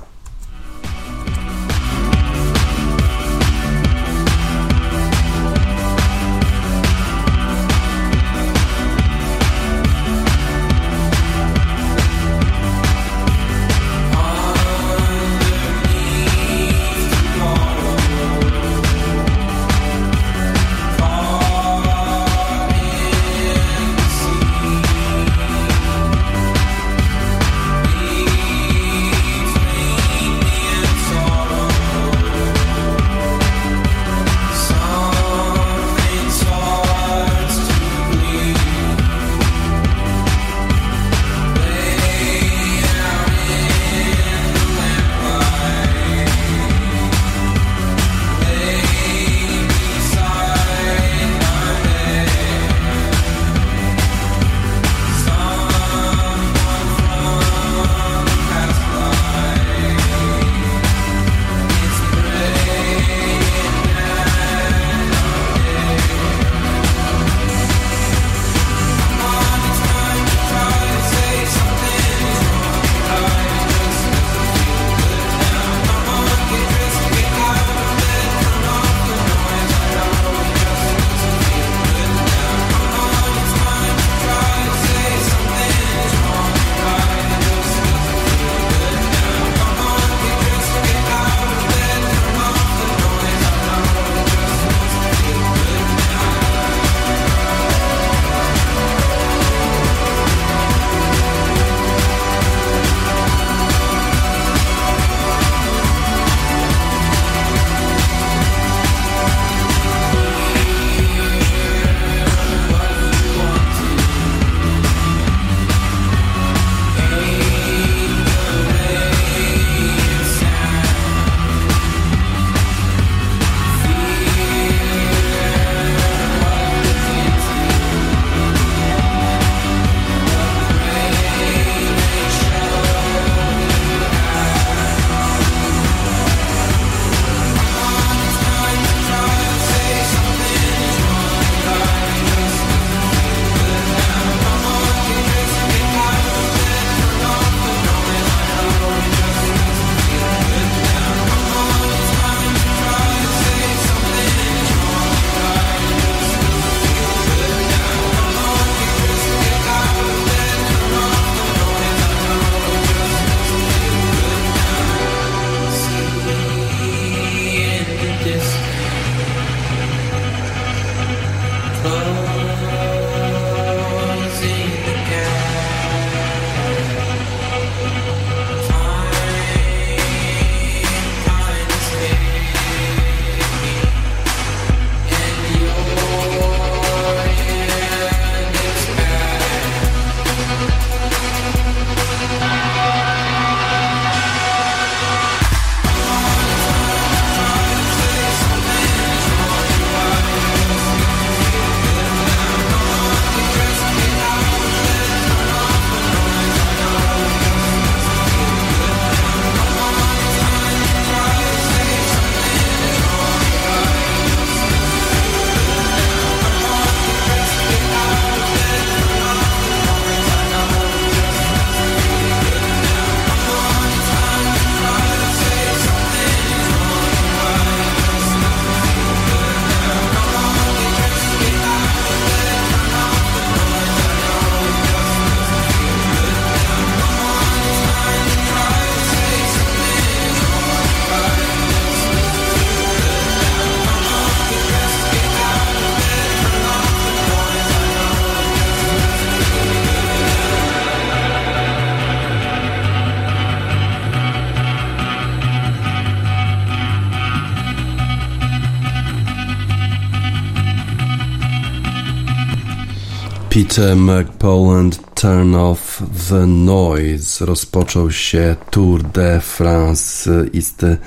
Peter McPoland Turn Off the Noise. Rozpoczął się Tour de France, isty,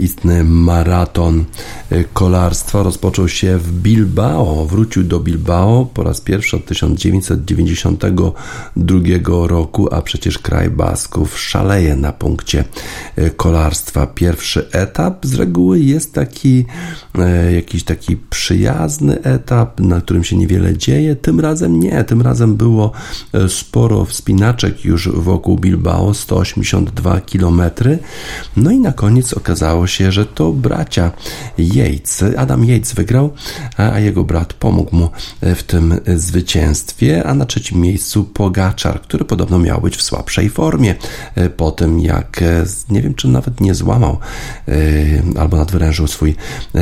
istny maraton kolarstwa. Rozpoczął się w Bilbao, wrócił do Bilbao po raz pierwszy od 1992 roku, a przecież kraj Basków szaleje na punkcie kolarstwa. Pierwszy etap z reguły jest taki e, jakiś taki przyjazny etap, na którym się niewiele dzieje. Tym razem nie, tym razem było sporo wspinaczek już wokół Bilbao, 182 km. No i na koniec okazało się, że to bracia Yates. Adam Yates wygrał, a jego brat pomógł mu w tym zwycięstwie, a na trzecim miejscu Pogaczar, który podobno miał być w słabszej formie po tym, jak nie wiem, czy nawet nie złamał albo nadwyrężył swój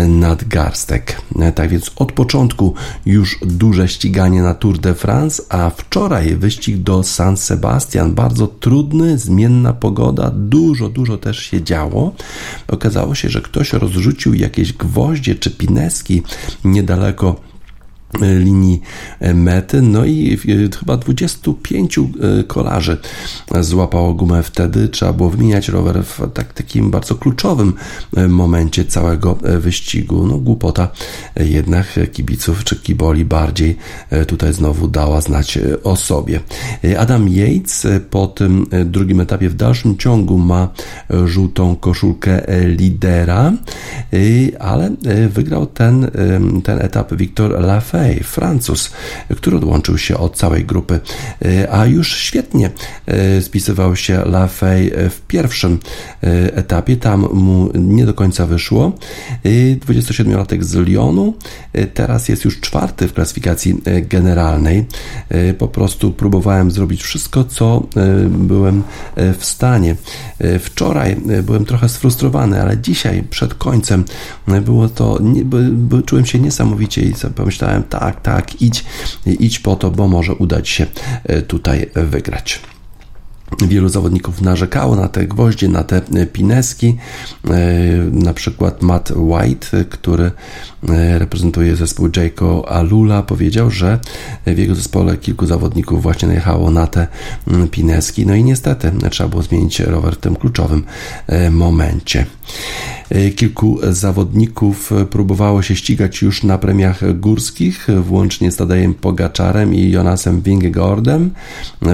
nadgarstek. Tak więc od początku już duże ściganie na Tour de France, a wczoraj wyścig do San Sebastian. Bardzo trudny, zmienna pogoda, dużo, dużo też się działo. Okazało się, że ktoś rozrzucił jakieś gwoździe czy pineski niedaleko linii mety. No i chyba 25 e, kolarzy złapało gumę wtedy. Trzeba było wymieniać rower w tak, takim bardzo kluczowym e, momencie całego e, wyścigu. No głupota jednak kibiców czy kiboli bardziej tutaj znowu dała znać o sobie. Adam Yates po tym drugim etapie w dalszym ciągu ma żółtą koszulkę lidera, ale wygrał ten, ten etap Victor Lafay Francuz, który odłączył się od całej grupy, e, a już świetnie e, spisywał się Lafay w pierwszym e, etapie, tam mu nie do końca wyszło. 27-latek z Lyonu, teraz jest już czwarty w klasyfikacji generalnej. Po prostu próbowałem zrobić wszystko, co byłem w stanie. Wczoraj byłem trochę sfrustrowany, ale dzisiaj przed końcem było to, czułem się niesamowicie i pomyślałem, tak, tak, idź, idź po to, bo może udać się e, tutaj wygrać. Wielu zawodników narzekało na te gwoździe, na te pineski. E, na przykład Matt White, który e, reprezentuje zespół Jayco Alula, powiedział, że w jego zespole kilku zawodników właśnie najechało na te pineski. No i niestety trzeba było zmienić rower w tym kluczowym momencie. E, kilku zawodników próbowało się ścigać już na premiach górskich, włącznie z Tadejem Pogaczarem i Jonasem Wingegordem,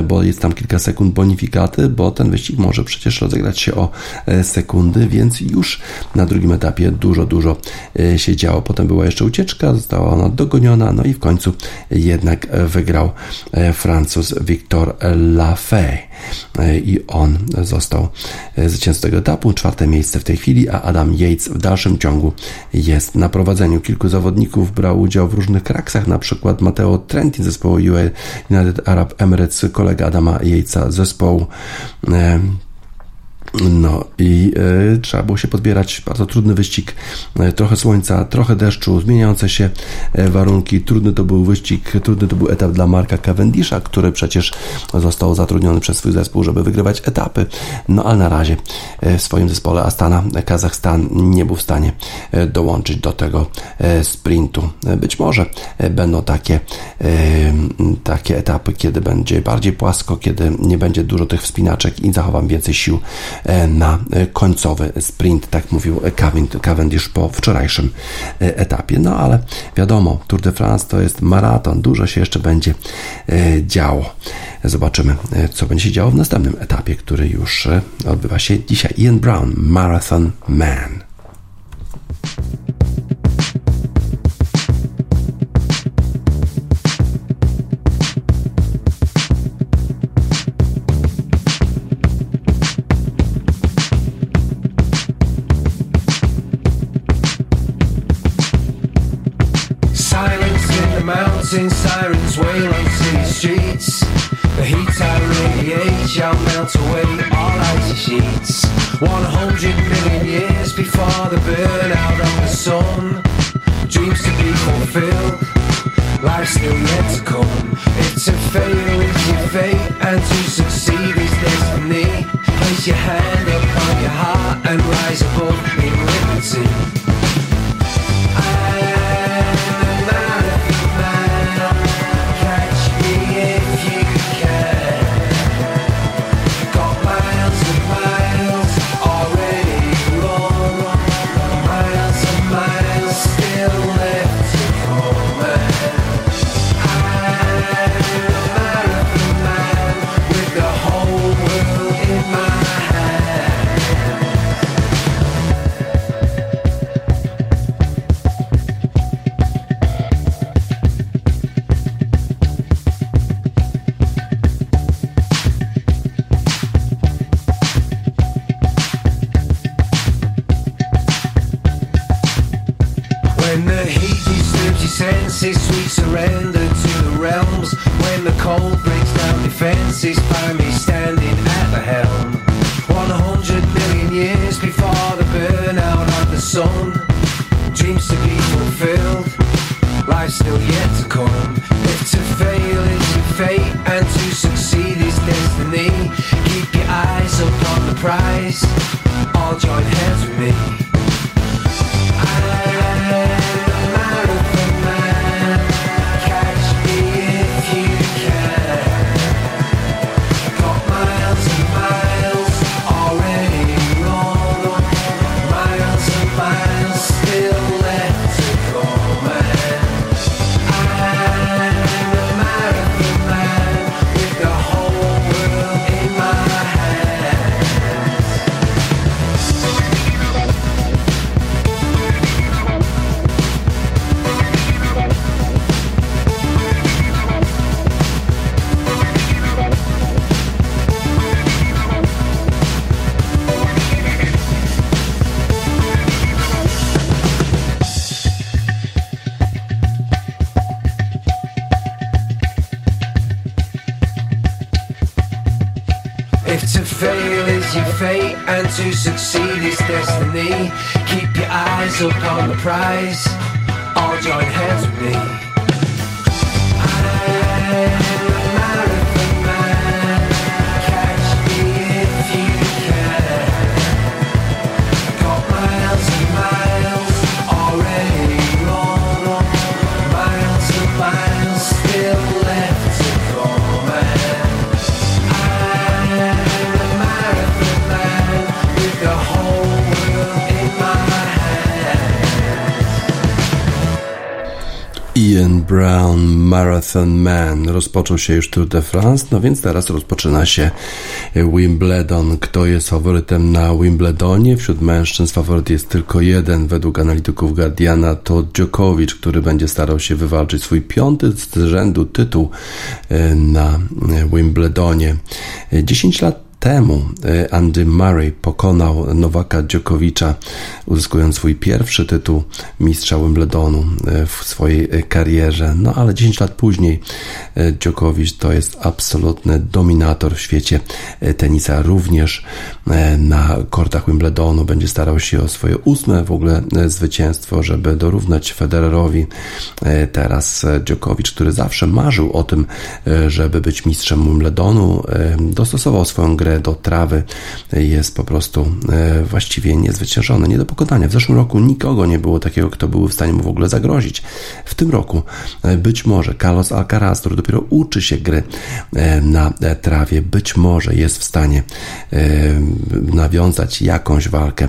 bo jest tam kilka sekund bonifikaty, bo ten wyścig może przecież rozegrać się o e, sekundy, więc już na drugim etapie dużo, dużo e, się działo. Potem była jeszcze ucieczka, została ona dogoniona, no i w końcu jednak wygrał Francuz Victor Lafay i on został zwycięzcą tego etapu. Czwarte miejsce w tej chwili, a Adam Yates w dalszym ciągu jest na prowadzeniu. Kilku zawodników brał udział w różnych kraksach, na przykład Mateo Trentin zespołu United Arab Emirates, kolega Adama Yatesa zespołu taką no i e, trzeba było się podbierać. Bardzo trudny wyścig. E, trochę słońca, trochę deszczu, zmieniające się e, warunki. Trudny to był wyścig, trudny to był etap dla Marka Cavendisha, który przecież został zatrudniony przez swój zespół, żeby wygrywać etapy. No ale na razie w swoim zespole Astana, Kazachstan nie był w stanie dołączyć do tego sprintu. Być może będą takie, takie etapy, kiedy będzie bardziej płasko, kiedy nie będzie dużo tych wspinaczek i zachowam więcej sił na e, końcowy sprint, tak mówił Cavendish po wczorajszym e, etapie. No ale wiadomo, Tour de France to jest maraton, dużo się jeszcze będzie działo. Zobaczymy, co będzie się działo w następnym etapie, który już odbywa się dzisiaj. Ian Brown, Marathon Man. Still yet to come. If to fail is your fate and to succeed is destiny, keep your eyes upon the prize. To succeed is destiny, keep your eyes upon the prize. All join hands with me. I Ian Brown Marathon Man rozpoczął się już Tour de France, no więc teraz rozpoczyna się Wimbledon. Kto jest faworytem na Wimbledonie? Wśród mężczyzn faworyt jest tylko jeden. Według analityków Guardiana to Djokovic, który będzie starał się wywalczyć swój piąty z rzędu tytuł e, na Wimbledonie. 10 lat temu e, Andy Murray pokonał Nowaka Djokovicza, uzyskując swój pierwszy tytuł mistrza Wimbledonu e, w swojej e, karierze. No ale 10 lat później Djokovic to jest absolutny dominator w świecie tenisa. Również na kortach Wimbledonu będzie starał się o swoje ósme w ogóle zwycięstwo, żeby dorównać Federerowi. Teraz Djokovic, który zawsze marzył o tym, żeby być mistrzem Wimbledonu, dostosował swoją grę do trawy jest po prostu e, właściwie niezwyciężony, nie do pokonania. W zeszłym roku nikogo nie było takiego, kto był w stanie mu w ogóle zagrozić. W tym roku e, być może Carlos Alcaraz, który dopiero uczy się gry e, na trawie, być może jest w stanie nawiązać jakąś walkę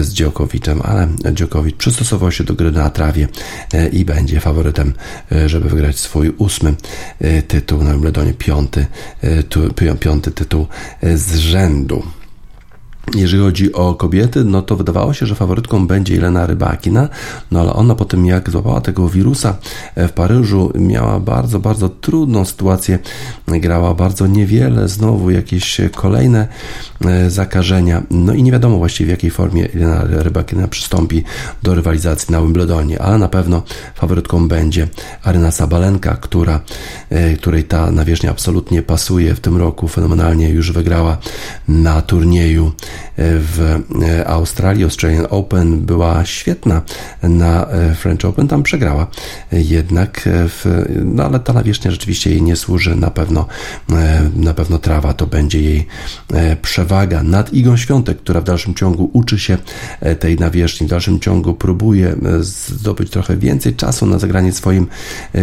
z Djokovicem, ale Djokovic przystosował się do gry na trawie i będzie faworytem, żeby wygrać swój ósmy tytuł na Wimbledonie, piąty, piąty tytuł z rzędu. Jeżeli chodzi o kobiety, no to wydawało się, że faworytką będzie Elena Rybakina, no ale ona po tym jak złapała tego wirusa w Paryżu, miała bardzo, bardzo trudną sytuację, grała bardzo niewiele, znowu jakieś kolejne e, zakażenia, no i nie wiadomo właściwie w jakiej formie Elena Rybakina przystąpi do rywalizacji na Wimbledonie, ale na pewno faworytką będzie Aryna Sabalenka, która, e, której ta nawierzchnia absolutnie pasuje. W tym roku, fenomenalnie już wygrała na turnieju w Australii. Australian Open była świetna na French Open, tam przegrała. Jednak, w, no ale ta nawierzchnia rzeczywiście jej nie służy. Na pewno, na pewno trawa to będzie jej przewaga nad Igą Świątek, która w dalszym ciągu uczy się tej nawierzchni, w dalszym ciągu próbuje zdobyć trochę więcej czasu na zagranie swoim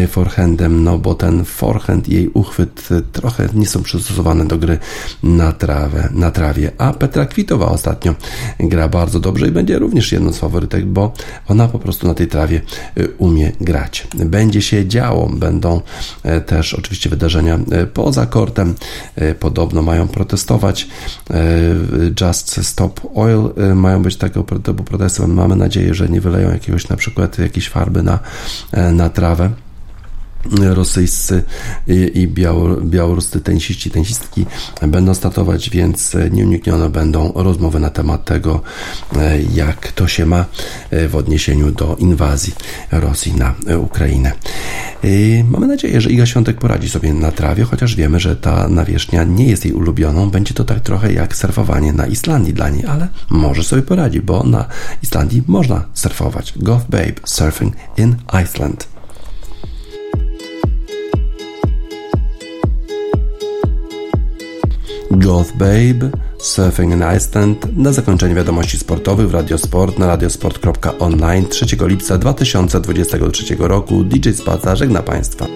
forehandem, no bo ten forehand i jej uchwyt trochę nie są przystosowane do gry na, trawę, na trawie. A Petra Kwitowa ostatnio gra bardzo dobrze i będzie również jedną z faworytek, bo ona po prostu na tej trawie y, umie grać. Będzie się działo, będą e, też oczywiście wydarzenia e, poza kortem. E, podobno mają protestować. Just Stop Oil mają być tego typu protesty. Mamy nadzieję, że nie wyleją jakiegoś na przykład jakiejś farby na, na trawę. Rosyjscy i, i biało- białoruscy tenisiści, tenisistki będą startować, więc nieuniknione będą rozmowy na temat tego, e, jak to się ma e, w odniesieniu do inwazji Rosji na e, Ukrainę. E, Mamy nadzieję, że Iga Świątek poradzi sobie na trawie, chociaż wiemy, że ta nawierzchnia nie jest jej ulubioną. Będzie to tak trochę jak surfowanie na Islandii dla niej, ale może sobie poradzi, bo na Islandii można surfować. Goth Babe Surfing in Iceland. Goth Babe, Surfing in Iceland. Na zakończenie wiadomości sportowych w Radiosport na radiosport.online 3 lipca 2023 roku. DJ Spaca żegna Państwa.